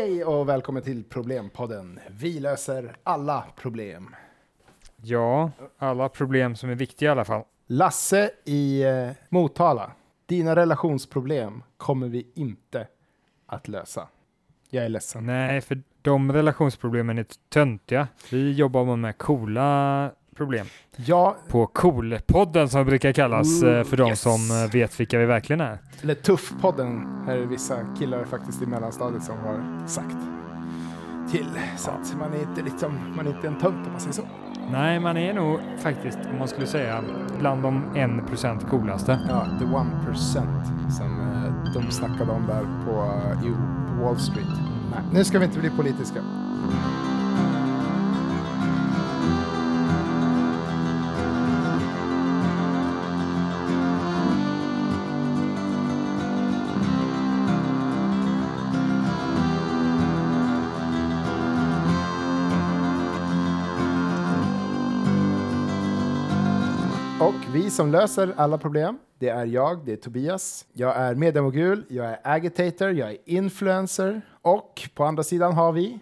Hej och välkommen till Problempodden. Vi löser alla problem. Ja, alla problem som är viktiga i alla fall. Lasse i eh, Motala. Dina relationsproblem kommer vi inte att lösa. Jag är ledsen. Nej, för de relationsproblemen är töntiga. Vi jobbar med coola problem. Ja, På Cool-podden som brukar kallas eh, för de Yes. som eh, vet vilka vi verkligen är. eller Tuff-podden är vissa killar faktiskt i mellanstadiet som har sagt till. Så att man är inte liksom, man är inte en tönt om man säger så. Nej, man är nog faktiskt, om man skulle säga, bland de 1% coolaste. Ja, the one percent som eh, de snackade om där på, på Wall Street. Nej, nu ska vi inte bli politiska. Vi som löser alla problem, det är jag, det är Tobias. Jag är medemogul, jag är agitator, jag är influencer. Och på andra sidan har vi...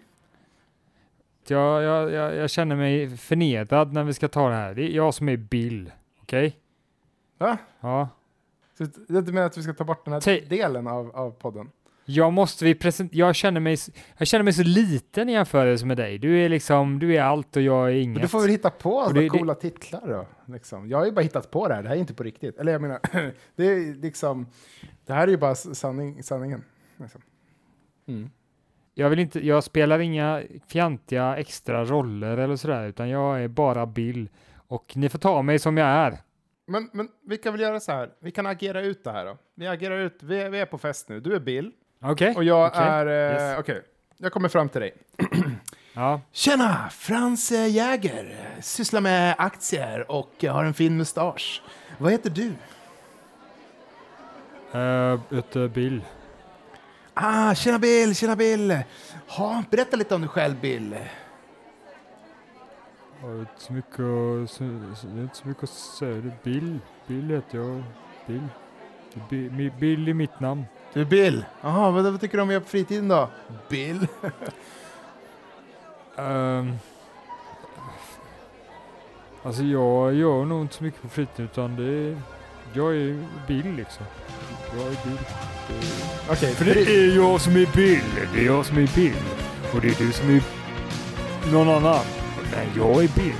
Jag, jag, jag, jag känner mig förnedrad när vi ska ta det här. Det är jag som är Bill. Okej? Va? Ja. Så inte meningen att vi ska ta bort den här Säg- delen av, av podden. Jag måste vi present- jag känner mig jag känner mig så liten i jämförelse med dig. Du är liksom, du är allt och jag är inget. Men du får väl hitta på sådana det- det- coola titlar då. Liksom. Jag har ju bara hittat på det här, det här är inte på riktigt. Eller jag menar, det är liksom... Det här är ju bara sanning, sanningen. Liksom. Mm. Jag vill inte, jag spelar inga fjantiga extra roller eller sådär, utan jag är bara Bill. Och ni får ta mig som jag är. Men, men vi kan väl göra så här, vi kan agera ut det här då. Vi agerar ut, vi är, vi är på fest nu, du är Bill. Okej? Och jag Okej. är... eh, Okej, Yes. jag kommer fram till dig. Ja. Tjena! Frans eh, Jäger. Sysslar med aktier och jag har en fin mustasch. Vad heter du? Uh, heter Bill. Ah, tjena Bill, tjena Bill. Ha, berätta lite om dig själv Bill. Jag har inte så mycket att, inte så mycket att säga. Bill. Bill heter jag. Bill. Bill är mitt namn. Du är Bill. Jaha, vad, vad tycker du om att göra på fritiden då? Bill? Ehm, alltså jag gör nog inte så mycket på fritiden utan det är, jag är Bill liksom. Jag är Bill. Okej, för det är jag som är Bill. Det är jag som är Bill. Och det är du som är någon annan. Men jag är Bill.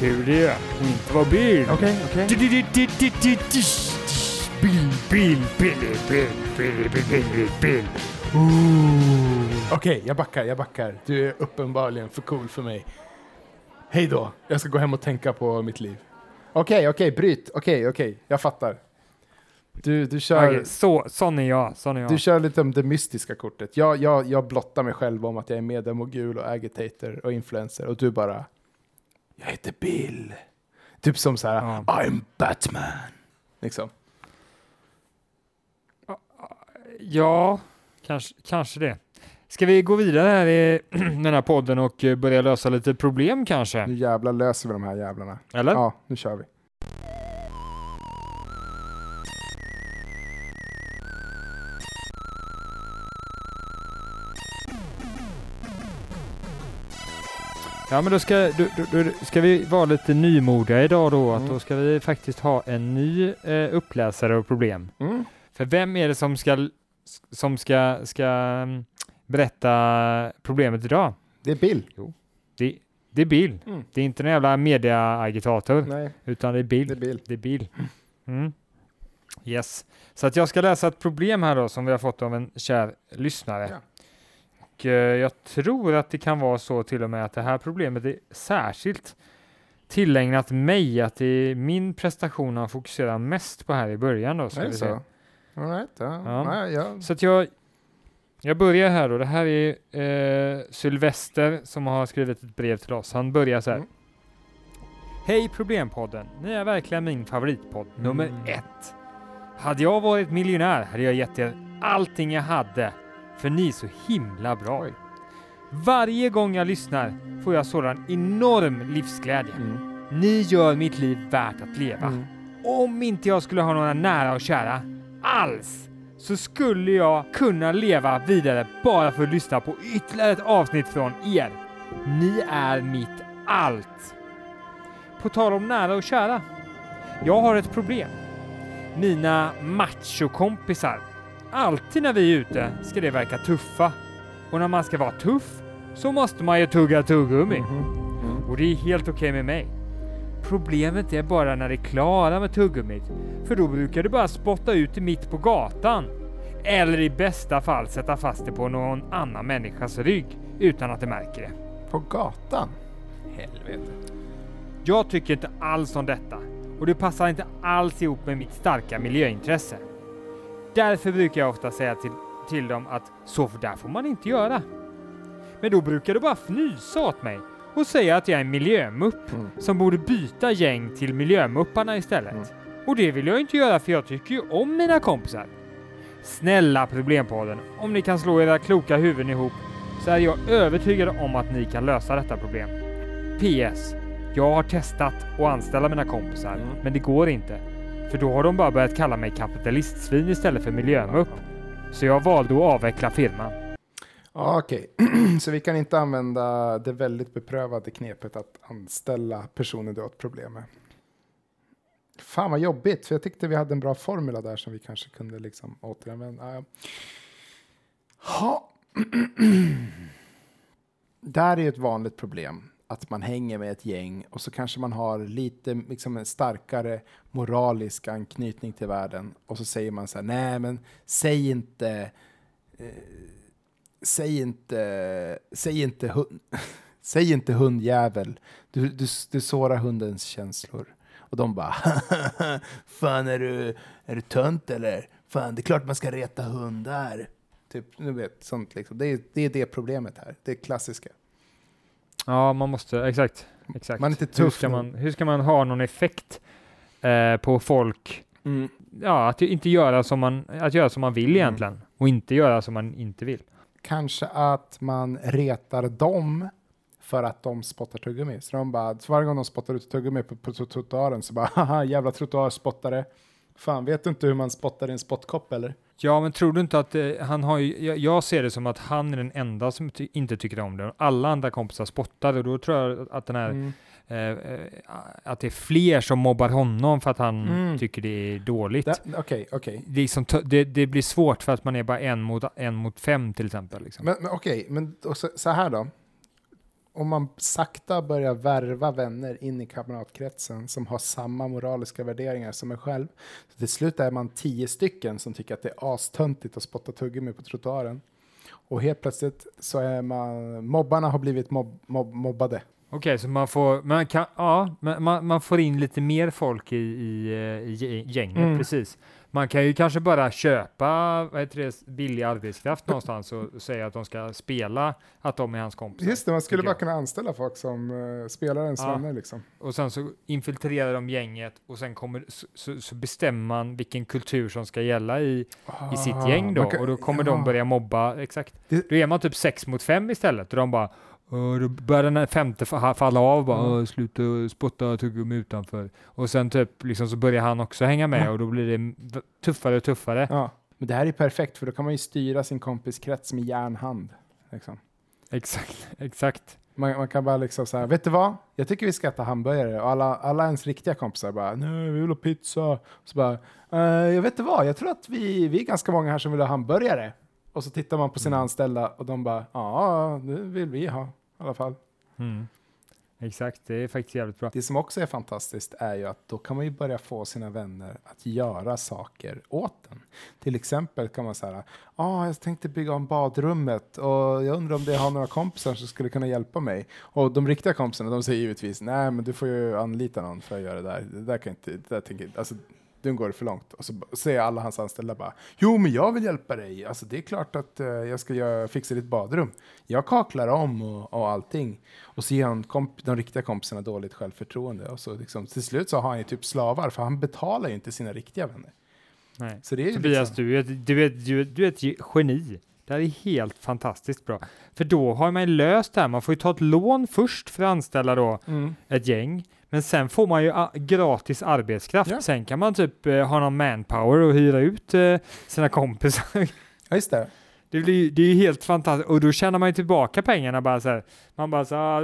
Hur det är att inte vara Bill. Okej, okej. Bill, Bill, Bill, Bill, Bill, Bill, Bill, Bill, Bill. Okej, jag backar, jag backar. Du är uppenbarligen för cool för mig. Hej då, jag ska gå hem och tänka på mitt liv. Okej, okej, bryt. Okej, okej, jag fattar. Du, du kör... Okej, så, sån är jag. Sån är jag. Du kör lite om det mystiska kortet. Jag, jag, jag blottar mig själv om att jag är medemogul och agitator och influencer och du bara Jag heter Bill. Typ som så här Ja. I'm Batman. Liksom. Ja, kanske, kanske det. Ska vi gå vidare här i den här podden och eh, börja lösa lite problem kanske? Nu jävlar löser vi de här jävlarna. Eller? Ja, nu kör vi. Ja, men då ska, då, då, då ska vi vara lite nymodiga idag då. Att Mm. då ska vi faktiskt ha en ny eh, uppläsare av problem. Mm. För vem är det som ska, som ska, ska mm, berätta problemet idag? Det är Bill. Det, det är Bill. Mm. Det är inte en jävla mediaagitator, Nej, utan det är Bill. det är Bill. Det är Bill. Mm. Yes. Så att jag ska läsa ett problem här då som vi har fått av en kär lyssnare. Ja. Och eh, jag tror att det kan vara så till och med att det här problemet är särskilt tillägnat mig, att det är min prestation han fokuserar mest på här i början då. Ska Är det vi så? All right, ja. Ja. Ja. Så att jag, jag börjar här då. Det här är eh, Sylvester som har skrivit ett brev till oss. Han börjar så här. Mm. Hej Problempodden! Ni är verkligen min favoritpodd, nummer Mm. ett. Hade jag varit miljonär hade jag gett er allting jag hade, för ni är så himla bra. Oj. Varje gång jag lyssnar får jag sådan enorm livsglädje. Mm. Ni gör mitt liv värt att leva. Mm. Om inte jag skulle ha några nära och kära alls så skulle jag kunna leva vidare bara för att lyssna på ytterligare ett avsnitt från er. Ni är mitt allt. På tal om nära och kära. Jag har ett problem. Mina machokompisar. Alltid när vi är ute ska det verka tuffa. Och när man ska vara tuff så måste man ju tugga tuggummi. Mhm. Och det är helt okej med mig. Problemet är bara när det är klara med tuggummit. För då brukar du bara spotta ut det mitt på gatan. Eller i bästa fall sätta fast det på någon annan människas rygg utan att det märker det. På gatan? Helvete. Jag tycker inte alls om detta och det passar inte alls ihop med mitt starka miljöintresse. Därför brukar jag ofta säga till, till dem att så där får man inte göra. Men då brukar du bara fnysa åt mig och säga att jag är en miljömupp Mm. som borde byta gäng till miljömupparna istället. Mm. Och det vill jag inte göra för jag tycker ju om mina kompisar. Snälla Problempodden, om ni kan slå era kloka huvuden ihop så är jag övertygad om att ni kan lösa detta problem. PS. Jag har testat att anställa mina kompisar, Mm. men det går inte. För då har de bara börjat kalla mig kapitalistsvin istället för miljömupp. Så jag valde att avveckla firman. Ja, Okej, så vi kan inte använda det väldigt beprövade knepet att anställa personer du har ett problem med. Fan vad jobbigt, för jag tyckte vi hade en bra formula där som vi kanske kunde liksom återanvända. Ja. Ha. Där är ju ett vanligt problem, att man hänger med ett gäng och så kanske man har lite liksom en starkare moralisk anknytning till världen och så säger man så här, nej men säg inte eh, säg inte, säg inte, hund, säg inte hundjävel. Du, du, du sårar hundens känslor. Och de bara, fan är du, är du tönt eller? Fan, det är klart man ska reta hundar. Typ, du vet, sånt liksom. Det är, det är det problemet här, det klassiska. Ja, man måste, exakt. exakt. Man är inte hur, tuff ska nog. man, hur ska man ha någon effekt eh, på folk? Mm. Ja, att inte göra som man, att göra som man vill Mm. egentligen och inte göra som man inte vill. Kanske att man retar dem för att de spottar tuggummi. Så de bara, så varje gång de spottar ut tuggummi på, på trottoaren så bara, haha, jävla trottoarspottare. Fan, vet du inte hur man spottar i en spottkopp eller? Ja, men tror du inte att eh, han har ju, jag, jag ser det som att han är den enda som ty, inte tycker om det. Alla andra kompisar spottar och då tror jag att den här, Mm. Eh, eh, att det är fler som mobbar honom för att han Mm. tycker det är dåligt. Det- Okej, okej. Det, är liksom, t- det, det blir svårt för att man är bara en mot, en mot fem till exempel. Liksom. Men, men okej, men då, så, så här då. Om man sakta börjar värva vänner in i kamratkretsen som har samma moraliska värderingar som en själv. Så till slut är man tio stycken som tycker att det är astöntigt att spotta tuggummi på trottoaren. Och helt plötsligt så är man, mobbarna har blivit mobb, mobb, mobbade. Okej, så man får, man kan, ja, man, man får in lite mer folk i, i, eh, i gä- gänget, Mm. precis. Man kan ju kanske bara köpa vad heter det, billig arbetskraft någonstans och säga att de ska spela att de är hans kompisar. Just det, man skulle bara jag. kunna anställa folk som uh, spelar ens Ja. vänner liksom. Och sen så infiltrerar de gänget och sen kommer, så, så, bestämmer man vilken kultur som ska gälla i, i sitt Ah, gäng då. kan- och då kommer ja. de börja mobba, exakt. Det- Då är man typ sex mot fem istället och de bara "Åh", då börjar den femte fa- falla av bara Mm. "Åh, sluta spotta tuggummi utanför. Och sen typ liksom så börjar han också hänga med Mm. och då blir det tuffare och tuffare. Ja, men det här är perfekt för då kan man ju styra sin kompiskrets med järnhand. Liksom. Exakt, exakt. Man, man kan bara liksom så här, vet du vad? Jag tycker vi ska äta hamburgare. Och alla, alla ens riktiga kompisar bara, nej vi vill ha pizza. Så bara, "Eh, jag vet inte vad, jag tror att vi, vi är ganska många här som vill ha hamburgare. Och så tittar man på sina Mm. anställda och de bara, ja det vill vi ha i alla fall. Mm. Exakt, det är faktiskt jävligt bra. Det som också är fantastiskt är ju att då kan man ju börja få sina vänner att göra saker åt en. Till exempel kan man säga, ah, jag tänkte bygga om badrummet och jag undrar om det har några kompisar som skulle kunna hjälpa mig. Och de riktiga kompisarna, de säger givetvis, nej men du får ju anlita någon för att göra det där. Det där kan inte, det där tänker, alltså, nu går det för långt. Och så säger alla hans anställda bara, jo men jag vill hjälpa dig. Alltså det är klart att eh, jag ska fixa ditt badrum. Jag kaklar om och, och allting. Och så ger han komp- de riktiga kompisarna dåligt självförtroende. Och så liksom, till slut så har han ju typ slavar, för han betalar ju inte sina riktiga vänner. Nej. Så det är Tobias, liksom, du, är du, är, du, är, du är ett ge- geni. Det här är helt fantastiskt bra. För då har man ju löst det här. Man får ju ta ett lån först för att anställa då Mm. ett gäng. Men sen får man ju a- gratis arbetskraft. Ja. Sen kan man typ eh, ha någon manpower och hyra ut eh, sina kompisar. Ja, just det. Det, blir, det är ju helt fantastiskt och då tjänar man ju tillbaka pengarna bara så här. Man bara så här,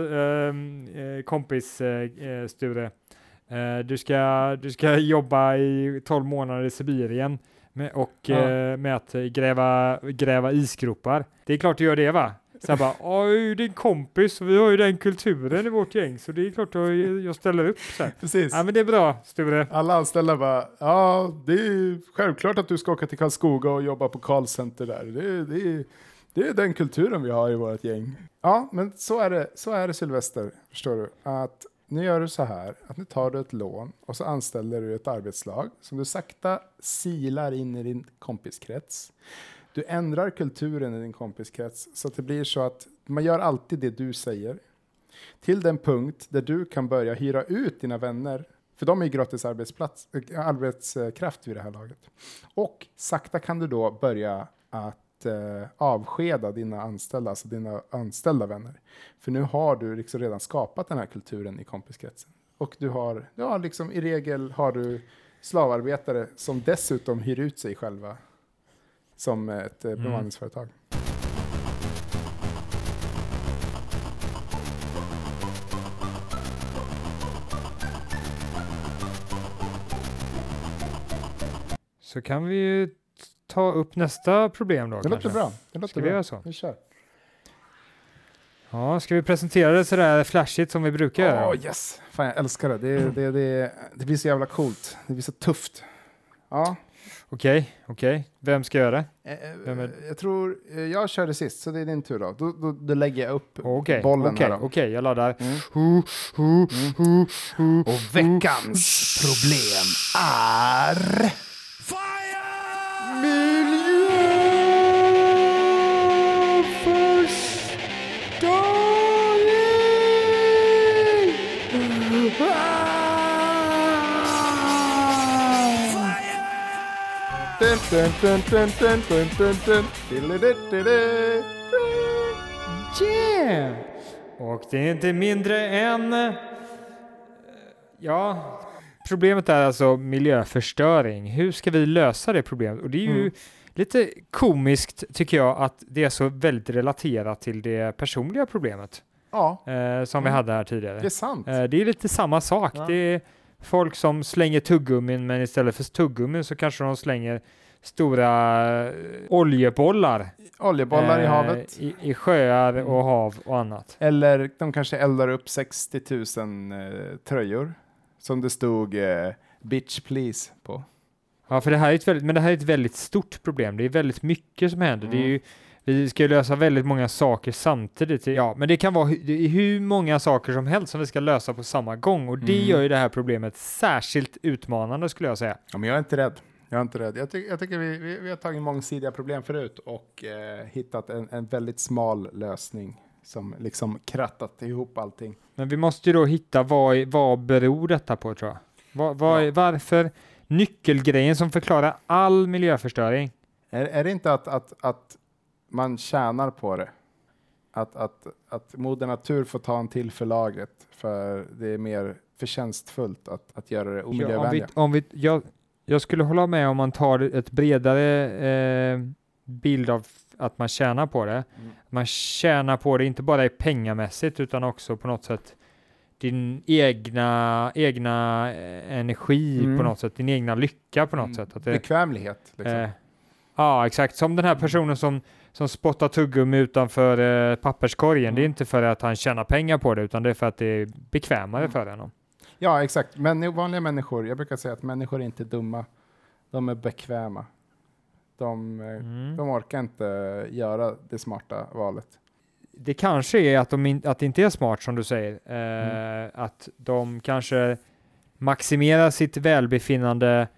ehm, eh, kompis eh, Sture, du, ska, du ska jobba i 12 månader i Sibirien med, och Ja. med att gräva, gräva isgropar. Det är klart du gör det va? Så jag bara, oj din kompis och vi har ju den kulturen i vårt gäng så det är klart att jag ställer upp så här. Precis. Ja men det är bra Sture. Alla anställda bara, ja det är självklart att du ska åka till Karlskoga och jobba på callcenter där. Det, är- det, det är den kulturen vi har i vårt gäng. Ja, men så är det, så är det Sylvester, förstår du. Att nu gör du så här, att nu tar du ett lån och så anställer du ett arbetslag som du sakta silar in i din kompiskrets. Du ändrar kulturen i din kompiskrets så att det blir så att man gör alltid det du säger. Till den punkt där du kan börja hyra ut dina vänner för de är ju gratis arbetsplats, eh, arbetskraft vid det här laget. Och sakta kan du då börja att eh, avskeda dina anställda, alltså dina anställda vänner. För nu har du liksom redan skapat den här kulturen i kompiskretsen. Och du har, du har liksom i regel har du slavarbetare som dessutom hyr ut sig själva som ett eh, Mm. bemanningsföretag. Så kan vi ju ta upp nästa problem då. Det kanske. låter bra. Det låter Ska vi göra så? Vi kör. Ja, ska vi presentera det sådär flashigt som vi brukar göra? Åh yes! Fan jag älskar det. Det, det, det. det blir så jävla coolt. Det blir så tufft. Ja. Okej, okej. Vem ska göra det? Eh, Vem är- Jag tror, eh, jag körde sist så det är din tur då. Då, då, då lägger jag upp Okej, bollen okej, här okej, jag laddar. Mm. Hu, hu, hu, hu. Och veckans problem är... Yeah! Och det är inte mindre än... Ja, problemet är alltså miljöförstöring. Hur ska vi lösa det problemet? Och det är ju Mm. lite komiskt tycker jag att det är så väldigt relaterat till det personliga problemet Ja, eh, som vi hade här tidigare. det är sant. Eh, det är lite samma sak. Ja. Det är folk som slänger tuggummin men istället för tuggummin så kanske de slänger stora eh, oljebollar Oljebollar i eh, havet. i, i sjöar Mm. och hav och annat. Eller de kanske eldar upp 60 000 eh, tröjor som det stod eh, bitch please på. Ja, för det här är ett väldigt, men det här är ett väldigt stort problem. Det är väldigt mycket som händer. Det är Mm. ju, vi ska ju lösa väldigt många saker samtidigt. Ja, men det kan vara hu- hur många saker som helst som vi ska lösa på samma gång och det Mm. gör ju det här problemet särskilt utmanande skulle jag säga. Ja, men jag är inte rädd. Jag är inte rädd. Jag, ty jag tycker vi, vi, vi har tagit mångsidiga problem förut och eh, hittat en, en väldigt smal lösning som liksom krattat ihop allting. Men vi måste ju då hitta vad, vad beror detta på tror jag. Vad, vad, är- Ja. Varför nyckelgrejen som förklarar all miljöförstöring? Är, är det inte att, att, att man tjänar på det? Att, att, att Moder Natur får ta en till för lagret för det är mer förtjänstfullt att, att göra det Ja, om vi, om vi, jag, jag skulle hålla med om man tar ett bredare eh, bild av att man tjänar på det. Mm. Man tjänar på det inte bara i pengamässigt utan också på något sätt din egna, egna eh, energi Mm. på något sätt, din egna lycka på något Mm. sätt. Att det, Bekvämlighet. Liksom. eh, ja, exakt. Som den här personen som, som spottar tuggummi utanför eh, papperskorgen. Det är Mm. inte för att han tjänar pengar på det utan det är för att det är bekvämare Mm. för honom. Ja, exakt. Men vanliga människor, jag brukar säga att människor är inte dumma. De är bekväma. De, eh, Mm. de orkar inte göra det smarta valet. det kanske är att, de in, att det inte är smart som du säger. Eh, Mm. Att de kanske maximerar sitt välbefinnande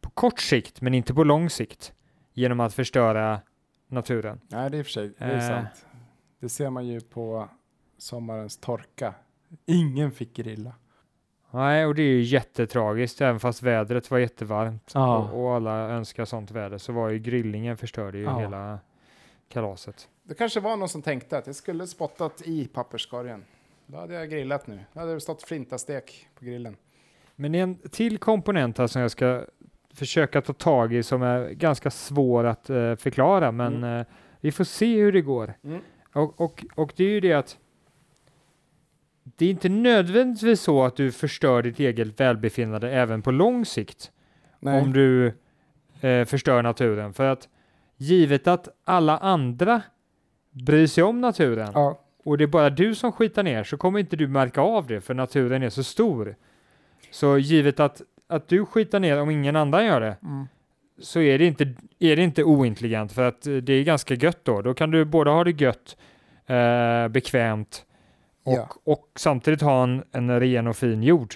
på kort sikt men inte på lång sikt genom att förstöra naturen. Nej, det är i och för sig det är Eh. sant. Det ser man ju på sommarens torka. Ingen fick grilla. Nej, och det är ju jättetragiskt. Även fast vädret var jättevarmt Ja. och, och alla önskar sånt väder så var ju grillingen förstörde ju Ja. hela kalaset. Det kanske var någon som tänkte att jag skulle spottat i papperskorgen. Då hade jag grillat nu. Då hade det stått flintastek på grillen. Men en till komponent här som jag ska försöka ta tag i som är ganska svår att eh, förklara, men Mm. eh, vi får se hur det går. Mm. Och, och, och det är ju det att det är inte nödvändigtvis så att du förstör ditt eget välbefinnande även på lång sikt Nej. om du eh, förstör naturen. För att givet att alla andra bryr sig om naturen Ja, och det är bara du som skitar ner så kommer inte du märka av det för naturen är så stor. Så givet att, att du skitar ner om ingen annan gör det mm. så är det inte, är det inte ointelligent för att eh, det är ganska gött då. Då kan du både ha det gött, eh, bekvämt och, Ja. och samtidigt ha en, en ren och fin jord.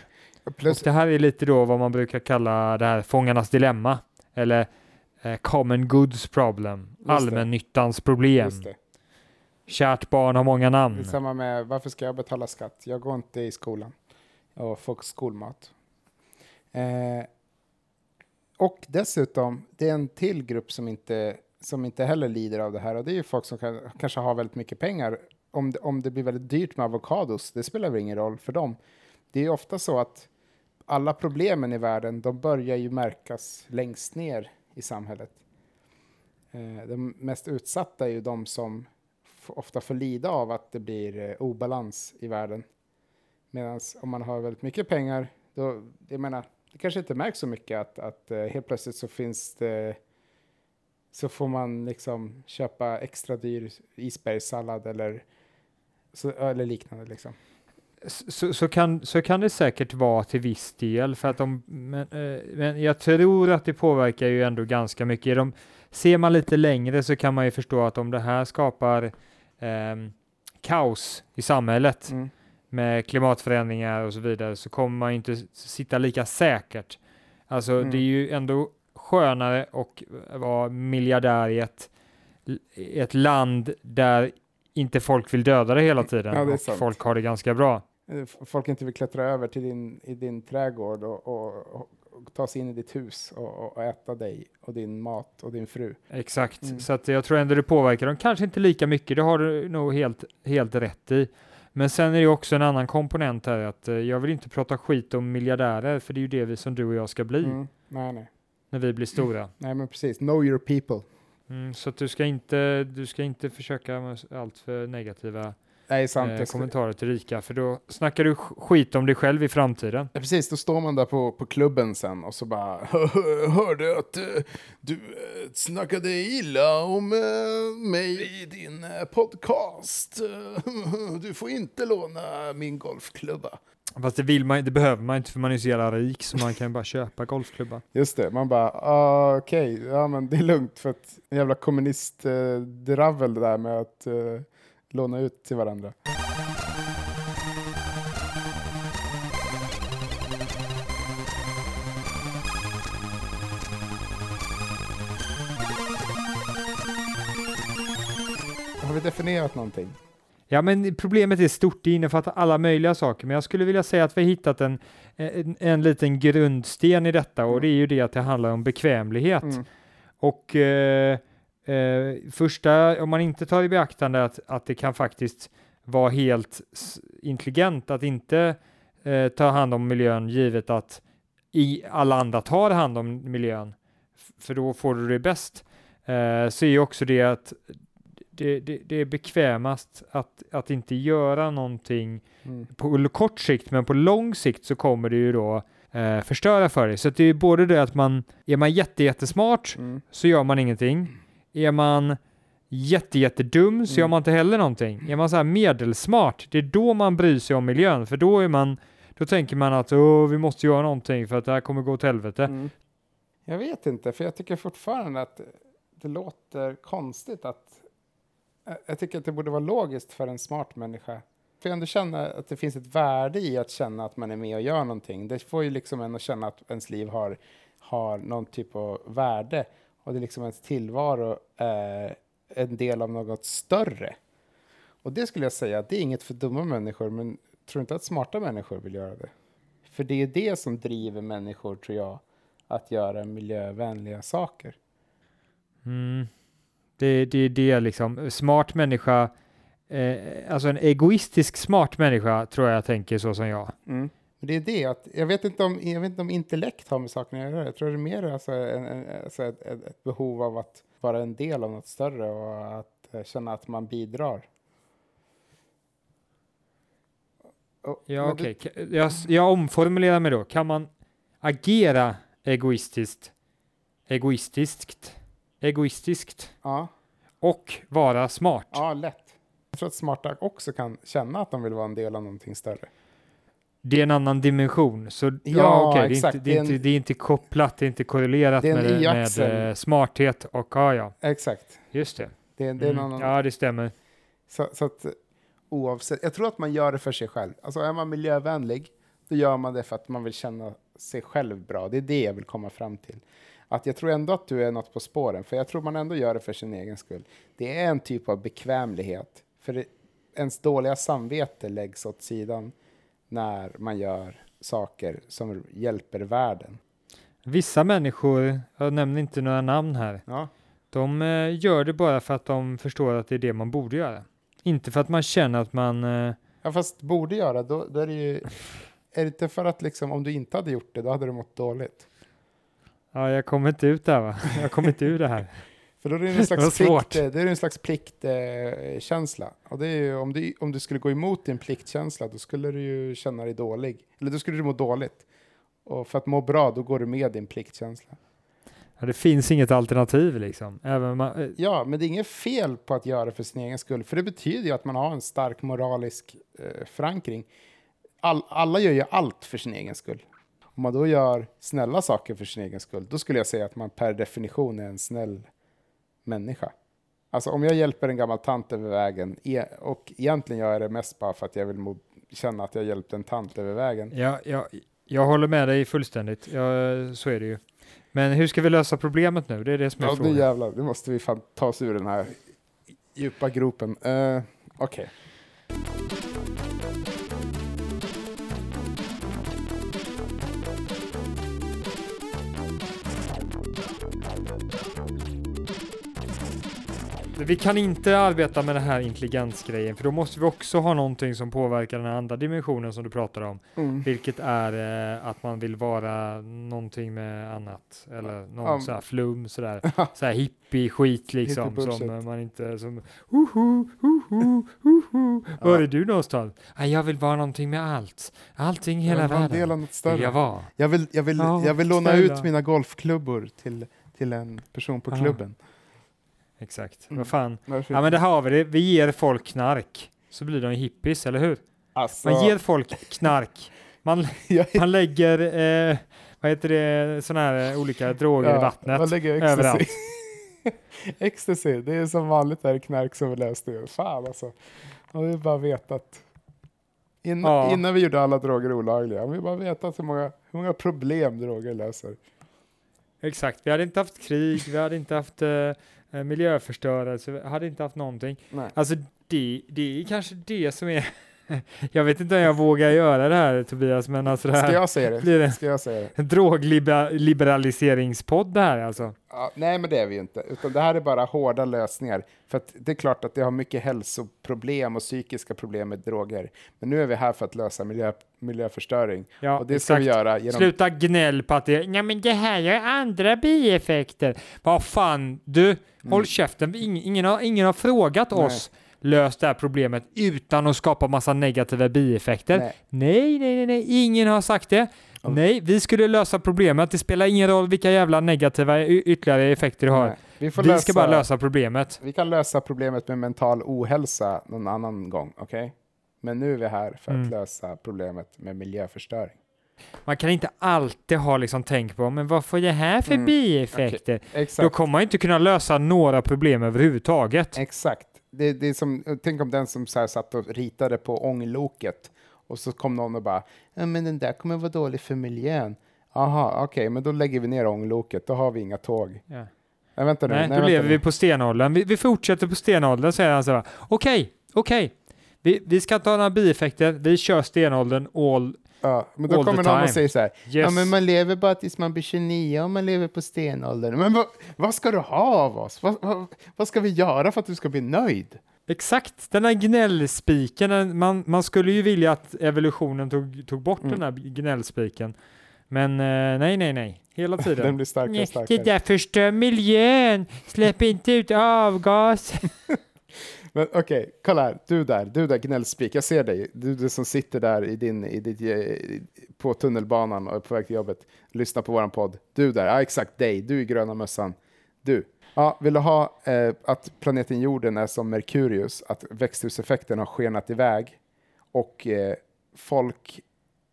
Plus, Och det här är lite då vad man brukar kalla det här fångarnas dilemma eller eh, common goods problem, det. allmännyttans problem. det. Kärt barn har många Det namn. är samma med varför ska jag betala skatt? Jag går inte i skolan och får skolmat. Eh, och dessutom, det är en till grupp som inte, som inte heller lider av det här och det är ju folk som kan, kanske har väldigt mycket pengar. Om det, om det blir väldigt dyrt med avokados, det spelar väl ingen roll för dem. Det är ju ofta så att alla problemen i världen, de börjar ju märkas längst ner i samhället. Eh, de mest utsatta är ju de som ofta får lida av att det blir eh, obalans i världen. Medan om man har väldigt mycket pengar, då, jag menar, det kanske inte märks så mycket att, att eh, helt plötsligt så finns det, så får man liksom köpa extra dyr isbergssallad eller, så, eller liknande liksom. Så, så, kan, så kan det säkert vara till viss del, för att de, men, eh, men jag tror att det påverkar ju ändå ganska mycket. De, ser man lite längre så kan man ju förstå att om det här skapar ehm, kaos i samhället Mm. Med klimatförändringar och så vidare så kommer man ju inte sitta lika säkert. Alltså Mm. det är ju ändå skönare att vara miljardär i ett, ett land där inte folk vill döda dig hela tiden Ja, det och sant. folk har det ganska bra. Eh, Folk inte vill klättra över till din, i din trädgård och, och, och, och ta sig in i ditt hus och, och äta dig och din mat och din fru. Exakt, Mm. så att jag tror ändå det påverkar dem. Kanske inte lika mycket, det har du nog helt, helt rätt i. Men sen är det också en annan komponent här att eh, jag vill inte prata skit om miljardärer, för det är ju det vi som du och jag ska bli Mm. Nej, nej. när vi blir stora. Nej, men precis. Know your people. Mm, så du ska inte, du ska inte försöka med allt för negativa Nej, sant. eh, kommentarer till rika, för då snackar du sk- skit om dig själv i framtiden. Ja, precis, då står man där på, på klubben sen och så bara hörde att eh, du eh, snackade illa om eh, mig i din podcast. Du får inte låna min golfklubba. Fast det, vill man, det behöver man inte för man är så jävla rik så man kan bara köpa golfklubba. Just det, man bara ah, okej, ja men det är lugnt för att en jävla kommunistdravel det där med att eh, låna ut till varandra. Har vi definierat någonting? Ja, men problemet är stort, det innefattar alla möjliga saker, men jag skulle vilja säga att vi hittat en, en, en liten grundsten i detta och Mm. det är ju det att det handlar om bekvämlighet. Mm. Och eh, eh, första, om man inte tar i beaktande att, att det kan faktiskt vara helt intelligent att inte eh, ta hand om miljön givet att i alla andra tar hand om miljön, för då får du det bäst, eh, så är ju också det att det, det, det är bekvämast att, att inte göra någonting Mm. på kort sikt, men på lång sikt så kommer det ju då eh, förstöra för dig. Så det är både det att man, är man jätte, jättesmart Mm. så gör man ingenting. Är man jätte, jättedum så Mm. gör man inte heller någonting. Är man så här medelsmart, det är då man bryr sig om miljön, för då är man, då tänker man att Åh, vi måste göra någonting för att det här kommer gå åt helvete. Mm. Jag vet inte, för jag tycker fortfarande att det låter konstigt att... jag- Jag tycker att det borde vara logiskt för en smart människa. För jag ändå känna att det finns ett värde i att känna att man är med och gör någonting. Det får ju liksom en att känna att ens liv har, har någon typ av värde. Och det är liksom ens tillvaro är en del av något större. Och det skulle jag säga, det är inget för dumma människor, men tror inte att smarta människor vill göra det. För det är det som driver människor, tror jag, att göra miljövänliga saker. Mm. Det, det är det liksom. Smart människa, eh, alltså en egoistisk smart människa tror jag tänker så som jag. Mm. Men det är det att, jag vet inte om, jag vet inte om intellekt har med saken att göra. Jag tror det är mer alltså, en, en, alltså ett, ett, ett behov av att vara en del av något större och att eh, känna att man bidrar. Och- Ja, okej. Ka- Jag, jag omformulerar mig då. Kan man agera egoistiskt, egoistiskt, egoistiskt Ja, och vara smart? ja, lätt. Jag tror att smarta också kan känna att de vill vara en del av någonting större. Det är en annan dimension. Så ja, okej, det, är inte, det, är inte, det är inte kopplat, det är inte korrelerat Det är med, med eh, smarthet och ja, ja, Exakt. just det. Det, är- det är en Mm. annan, Ja, det stämmer. Så, så att oavsett, jag tror att man gör det för sig själv. Alltså är man miljövänlig, då gör man det för att man vill känna sig själv bra. Det är det jag vill komma fram till. Att jag tror ändå att du är något på spåren, för jag tror man ändå gör det för sin egen skull. Det är en typ av bekvämlighet, för ens dåliga samvete läggs åt sidan när man gör saker som hjälper världen. Vissa människor, jag nämner inte några namn här, Ja. de eh, gör det bara för att de förstår att det är det man borde göra. Inte för att man känner att man eh, Ja, fast borde göra, då, då är det ju... Är det inte för att liksom, om du inte hade gjort det, då hade du mått dåligt? Ja, jag kommer inte ut där va? Jag kommer inte ur det här. För då är det en slags plikt, eh, det är en slags pliktkänsla. Och det är ju, om, du, om du skulle gå emot din pliktkänsla, då skulle du ju känna dig dålig. Eller då skulle du må dåligt. Och för att må bra, då går du med din pliktkänsla. Ja, det finns inget alternativ liksom. Även man, eh, Ja, men det är inget fel på att göra det för sin egen skull. För det betyder ju att man har en stark moralisk eh, förankring. All, alla gör ju allt för sin egen skull. Om man då gör snälla saker för sin egen skull, då skulle jag säga att man per definition är en snäll människa. Alltså om jag hjälper en gammal tant över vägen, e och egentligen gör jag det mest bara för att jag vill känna att jag hjälpt en tant över vägen. ja, ja, jag håller med dig fullständigt. Ja, så är det ju. Men hur ska vi lösa problemet nu? Det är det som är Ja, nu frågan. jävlar, nu måste vi fan ta oss ur den här djupa gropen. Uh, Okej. Vi kan inte arbeta med den här intelligensgrejen, för då måste vi också ha någonting som påverkar den andra dimensionen som du pratar om, Mm. vilket är eh, att man vill vara någonting med annat, eller någon Ja. sån här flum sådär, så här hippie-skit liksom, Hippie-bullshit. som man inte, som, hoho, hoho, hoho. Var är du någonstans? Ah, jag vill vara någonting med allt, allting i hela världen. Vill jag vara. Jag vill, jag vill, Ja, jag vill låna ut mina golfklubbor till, till en person på Ja. klubben. Exakt, Mm. vad fan. Varför? Ja men det har vi det, vi ger folk knark, så blir de hippies, eller hur? alltså, Man ger folk knark. Man, man lägger, eh, vad heter det, sådana här eh, olika droger i ja, vattnet. Man lägger ecstasy. överallt. ecstasy, det är som vanligt där knark som vi löste. Fan alltså. Om vi bara vetat. Innan, Ja. innan vi gjorde alla droger olagliga, om vi bara vetat hur många, hur många problem droger löser. Exakt, vi hade inte haft krig, vi hade inte haft eh, miljöförstörelse, vi hade inte haft någonting. Nej. Alltså det, det är kanske det som är, jag vet inte om jag vågar göra det här Tobias, men alltså det Ska här jag säga det? blir det Ska jag säga det? en drogliberaliseringspodd det här alltså. Ja, nej, men det är vi ju inte. Utan det här är bara hårda lösningar. För att det är klart att det har mycket hälsoproblem och psykiska problem med droger. Men nu är vi här för att lösa miljö, miljöförstöring. Ja, och det ska vi exakt. göra genom... Sluta gnäll på att det, ja men det här gör andra bieffekter. Vad fan, du, håll käften. Ingen, ingen, har, ingen har frågat Mm. Nej. oss löst det här problemet utan att skapa massa negativa bieffekter. Nej. Nej, nej, nej, nej, ingen har sagt det. Ja. Nej, vi skulle lösa problemet. Det spelar ingen roll vilka jävla negativa ytterligare effekter du har. Nej, vi, Vi lösa, ska bara lösa problemet. Vi kan lösa problemet med mental ohälsa någon annan gång, okej? Men nu är vi här för Mm. att lösa problemet med miljöförstöring. Man kan inte alltid ha liksom tänk på, men vad får det här för Mm, bieffekter? Då Exakt. kommer man inte kunna lösa några problem överhuvudtaget. Exakt. Det, det är som, tänk om den som så här satt och ritade på ångloket och så kom någon och bara, ja, men den där kommer vara dålig för miljön. Aha, okej, men då lägger vi ner ångloket, då har vi inga tåg. Ja. Nej, vänta nu. Nej, nej, då lever vi på stenåldern. Vi, vi fortsätter på stenåldern, säger han så här. Okej, okej. Vi, vi ska inte ha några bieffekter. Vi kör stenåldern all, Ja, men då All kommer någon och säger så här, ja Yes. men man lever bara tills man blir 29 och man lever på stenåldern. Men vad, vad ska du ha av oss? Vad, vad, vad ska vi göra för att du ska bli nöjd? Exakt, den här gnällspiken, man, man skulle ju vilja att evolutionen tog, tog bort Mm. den här gnällspiken. Men eh, nej, nej, nej, hela tiden. Den blir starkare och starkare. det där förstör miljön, släpp inte ut avgas. Men okej, kolla här. Du där, du där gnällspik. Jag ser dig. Du, du som sitter där i din, i ditt, eh, på tunnelbanan och är på väg till jobbet. Lyssna på våran podd. Du där, ja exakt dig. Du i gröna mössan. Du. Ja, vill du ha eh, att planeten jorden är som Merkurius, att växthuseffekten har skenat iväg och eh, folk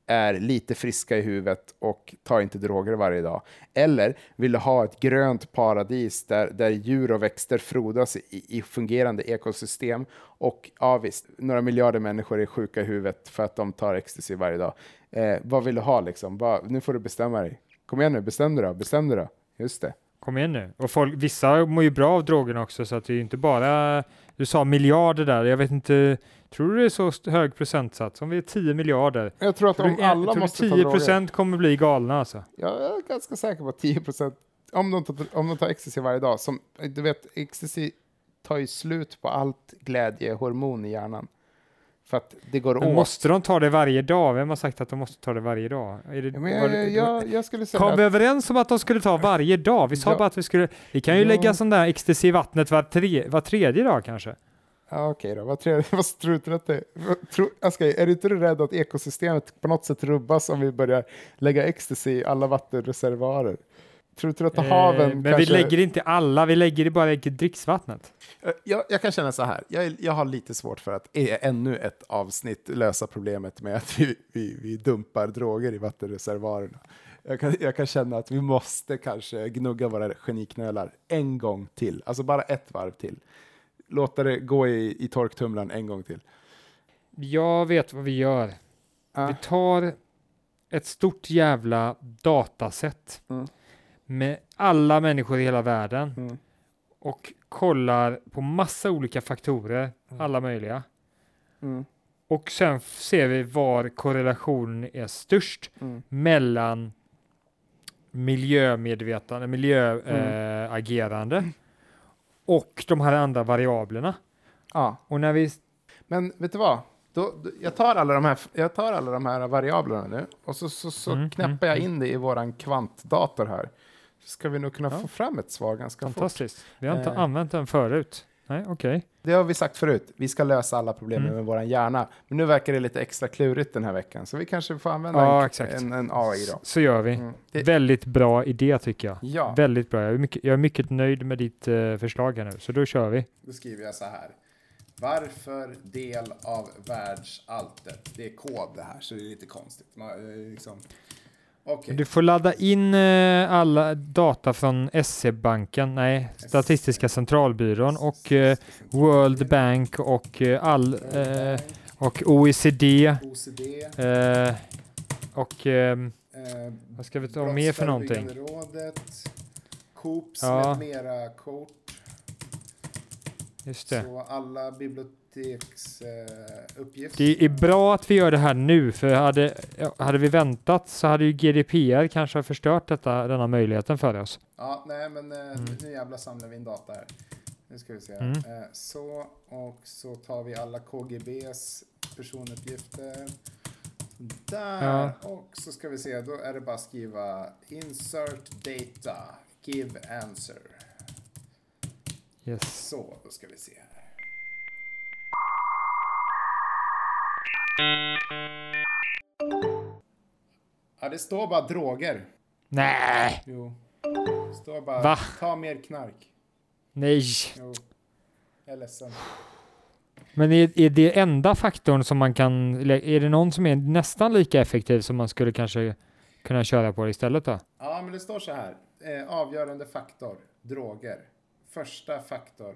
är lite friska i huvudet och tar inte droger varje dag. Eller vill du ha ett grönt paradis där, där djur och växter frodas i, i fungerande ekosystem och ja visst, några miljarder människor är sjuka i huvudet för att de tar ecstasy varje dag. Eh, vad vill du ha liksom? Vad- nu får du bestämma dig. Kom igen nu, bestäm dig då, bestäm dig då. Just det. Kom igen nu. Och folk, vissa mår ju bra av drogerna också, så att det är ju inte bara, du sa miljarder där, jag vet inte, tror du det är så hög procentsats? Om vi är 10 miljarder, Jag tror att tror om du, alla tror måste 10 ta droger. procent kommer bli galna alltså? Jag är ganska säker på att 10 procent, om, de tar- om de tar ecstasy varje dag, som du vet, ecstasy tar ju slut på allt glädjehormon i hjärnan. För att det går Men åt. måste de ta det varje dag? Vem har sagt att de måste ta det varje dag? Är det, men var jag, det- jag, jag skulle säga Kom vi överens om att de skulle ta varje dag? Vi sa Ja. bara att vi skulle, vi kan ju Ja. lägga sån där ecstasy i vattnet var, tre, var tredje dag kanske. ja, okej då, vad, trevligt, vad tror du att det tror, Askaj, är inte du rädd att ekosystemet på något sätt rubbas om vi börjar lägga ecstasy i alla vattenreservoarer? Tror du att haven Eh, men kanske... vi lägger inte alla, vi lägger det bara i dricksvattnet. Eh, Jag, jag kan känna så här, jag, är- jag har lite svårt för att i ännu ett avsnitt lösa problemet med att vi, vi, vi dumpar droger i vattenreservoarerna. Jag kan, jag kan känna att vi måste kanske gnugga våra geniknölar en gång till, alltså bara ett varv till. Låta det gå i, i torktumlaren en gång till. Jag vet vad vi gör. Ah. Vi tar ett stort jävla dataset Mm. Med alla människor i hela världen Mm. och kollar på massa olika faktorer, alla möjliga. Mm. Och sen ser vi var korrelationen är störst Mm. mellan miljömedvetande, miljöagerande Mm. äh, och de här andra variablerna. Ja, Och när vi men vet du vad? Då, då, jag, tar alla de här, jag tar alla de här variablerna nu och så, så, så Mm, knäpper jag in det i våran kvantdator här. Ska vi nog kunna Ja. få fram ett svar ganska fort. Fantastiskt. Vi har inte Eh. använt den förut. Nej, okej. Det har vi sagt förut. Vi ska lösa alla problem Mm. med vår hjärna. Men nu verkar det lite extra klurigt den här veckan. Så vi kanske får använda Ja, en, en, en AI då. Så gör vi. Mm. Det, Väldigt bra idé tycker jag. ja, Väldigt bra. Jag är mycket, jag är mycket nöjd med ditt eh, förslag här nu, så då kör vi. då skriver jag så här. Varför del av världsalltet? Det är kod det här, så det är lite konstigt. Man, eh, liksom. Okej. Du får ladda in eh, alla data från SE-banken, nej, Statistiska centralbyrån och eh, World Bank och eh, all och OECD OCD. eh, och vad ska vi ta mer för någonting? Rådet. Coops Ja. med mera kort. Just det. Så alla biblioteksuppgifter. Uppgifter. Det är bra att vi gör det här nu, för hade, hade vi väntat så hade ju GDPR kanske förstört detta, denna möjligheten för oss. Ja, nej men eh, Mm. nu jävlar samlar vi in data här. Nu ska vi se. Mm. Eh, så, och så tar vi alla KGBs personuppgifter. Där, Ja. och så ska vi se, då är det bara att skriva insert data, give answer. Yes. Så, då ska vi se Ja, det står bara droger. Nej! Jo. Det står bara Va? ta mer knark. Nej! Jo. Jag är ledsen. Men är, är det enda faktorn som man kan, är det någon som är nästan lika effektiv som man skulle kanske kunna köra på istället då? Ja, men det står så här. Eh, avgörande faktor, droger. Första faktor,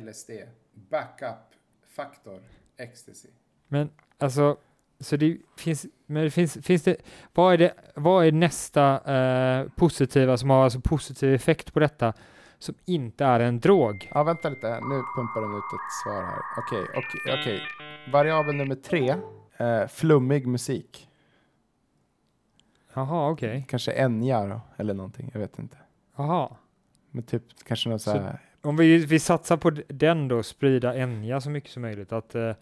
LSD. Backup faktor, ecstasy. Men alltså, så det finns, men det finns, finns det, vad är det, vad är nästa eh, positiva som har alltså positiv effekt på detta som inte är en drog? Ja, vänta lite. Nu pumpar den ut ett svar här. Okej, okej, okej. Variabel nummer tre. Eh, flummig musik. Jaha, okej. Kanske Enya eller någonting, jag vet inte. Jaha. Men typ kanske något så Så- här, Om vi, vi satsar på den då, sprida Enya så mycket som möjligt. Att eh,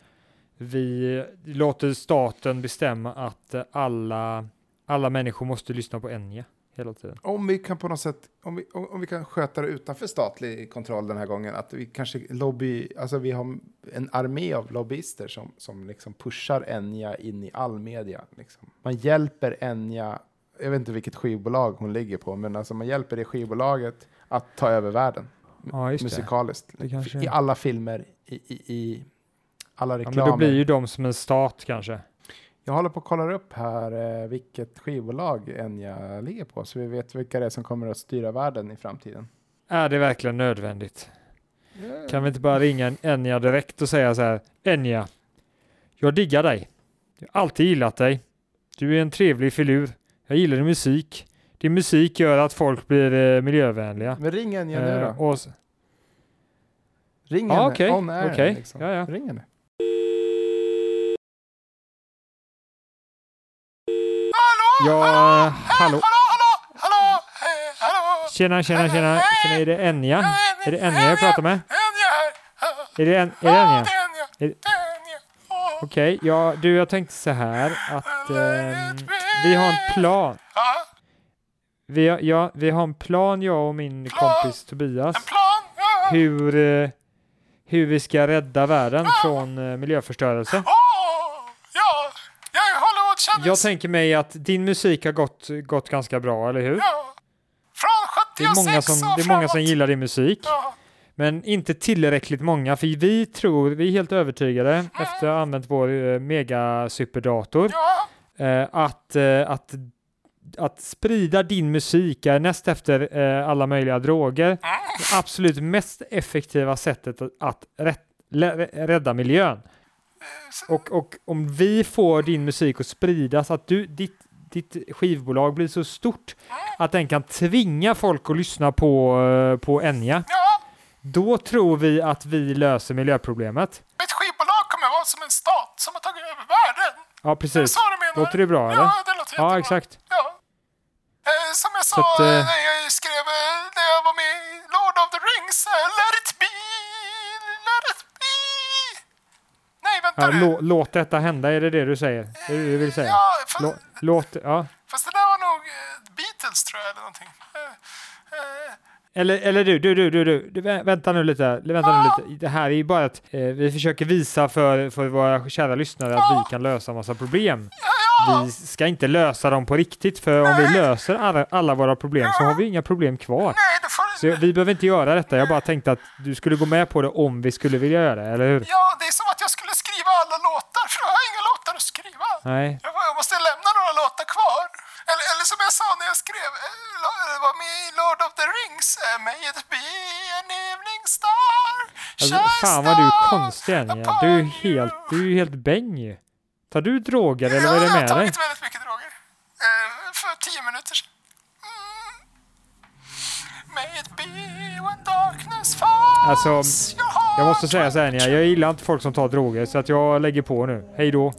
vi låter staten bestämma att alla, alla människor måste lyssna på Enya hela tiden. om vi kan på något sätt, om vi, om, om vi kan sköta det utanför statlig kontroll den här gången, att vi kanske lobby, alltså vi har en armé av lobbyister som, som liksom pushar Enya in i all media. Liksom. Man hjälper Enya, jag vet inte vilket skivbolag hon ligger på, men alltså man hjälper det skivbolaget att ta över världen. Ja, musikaliskt. I alla filmer, i, i, i alla Ja, reklamer. men då blir ju de som en stat kanske. Jag håller på att kolla upp här eh, vilket skivbolag Enya ligger på, så vi vet vilka det är som kommer att styra världen i framtiden. Är det verkligen nödvändigt? Kan vi inte bara ringa en Enya direkt och säga så här, Enya, jag diggar dig. Jag har alltid gillat dig. Du är en trevlig filur. Jag gillar din musik. Din musik gör att folk blir eh, miljövänliga. Men ring Enya nu Eh, då. och, s- Ring Ja, henne okej, on air. okej. Liksom. Ja, ja. Ring henne. Ja, hallå, Hallå, hallå, hallå, eh, hallå. tjena, tjena, tjena, tjena, är det Enya? Är det Enya jag pratar med? Är det, en, är det ja, Enya? det är Enya. Är- Det är Enya. Åh, Okej, ja, du, jag tänkte så här att ehm, vi har en plan. Vi har, ja, vi har en plan, jag och min kompis Tobias. en plan. Ja. hur, eh, hur vi ska rädda världen från eh, miljöförstörelse. Jag tänker mig att din musik har gått, gått ganska bra, eller hur? Ja. Från Det är 76 många som, och det är många som gillar din musik, Ja, men inte tillräckligt många, för vi tror, vi är helt övertygade efter att ha använt vår eh, megasuperdator, ja, eh, att, eh, att, att sprida din musik är näst efter eh, alla möjliga droger Mm. det absolut mest effektiva sättet att, att rädda miljön. Och, och om vi får din musik att spridas, att du, ditt, ditt skivbolag blir så stort att den kan tvinga folk att lyssna på, eh, på Enya, ja. då tror vi att vi löser miljöproblemet. Ett skivbolag kommer vara som en stat som har tagit över världen. Ja, det precis. menar? Låter det bra, eller? Ja, det låter Ja, jättebra. exakt. Ja. Eh, som jag sa att, eh, eh, när jag skrev eh, när jag var med i Lord of the Rings, eh, Let it be, let it be. Nej, vänta nu. lå, låt detta hända, är det det du säger? Det du vill säga? Ja, fast, Lå, låt, ja. fast det där var nog eh, Beatles tror jag eller någonting. Eh, eh, Eller, eller du, du, du, du, du, du, vä- vänta nu lite, vänta nu lite. Det här är ju bara att eh, vi försöker visa för, för våra kära lyssnare att vi kan lösa massa problem. Vi ska inte lösa dem på riktigt, för om vi löser alla, alla våra problem så har vi inga problem kvar. Så vi behöver inte göra detta, jag bara tänkte att du skulle gå med på det om vi skulle vilja göra det, eller hur? Ja, det är som att jag skulle skriva alla låtar, för jag har inga låtar att skriva. Nej, Jag, jag måste lämna några låtar kvar. Eller, eller som jag sa när jag skrev, eh, var med i Lord of the Rings, eh, May it be an evening star. alltså, fan vad du är konstig Anja. Du är helt, du är helt bäng. Tar du droger eller vad är det Ja, jag med har dig? tagit väldigt mycket droger. Eh, för tio minuter sedan. Mm. May it be when darkness falls Alltså, Jag måste säga så här Anja, jag gillar inte folk som tar droger så att jag lägger på nu. Hej då.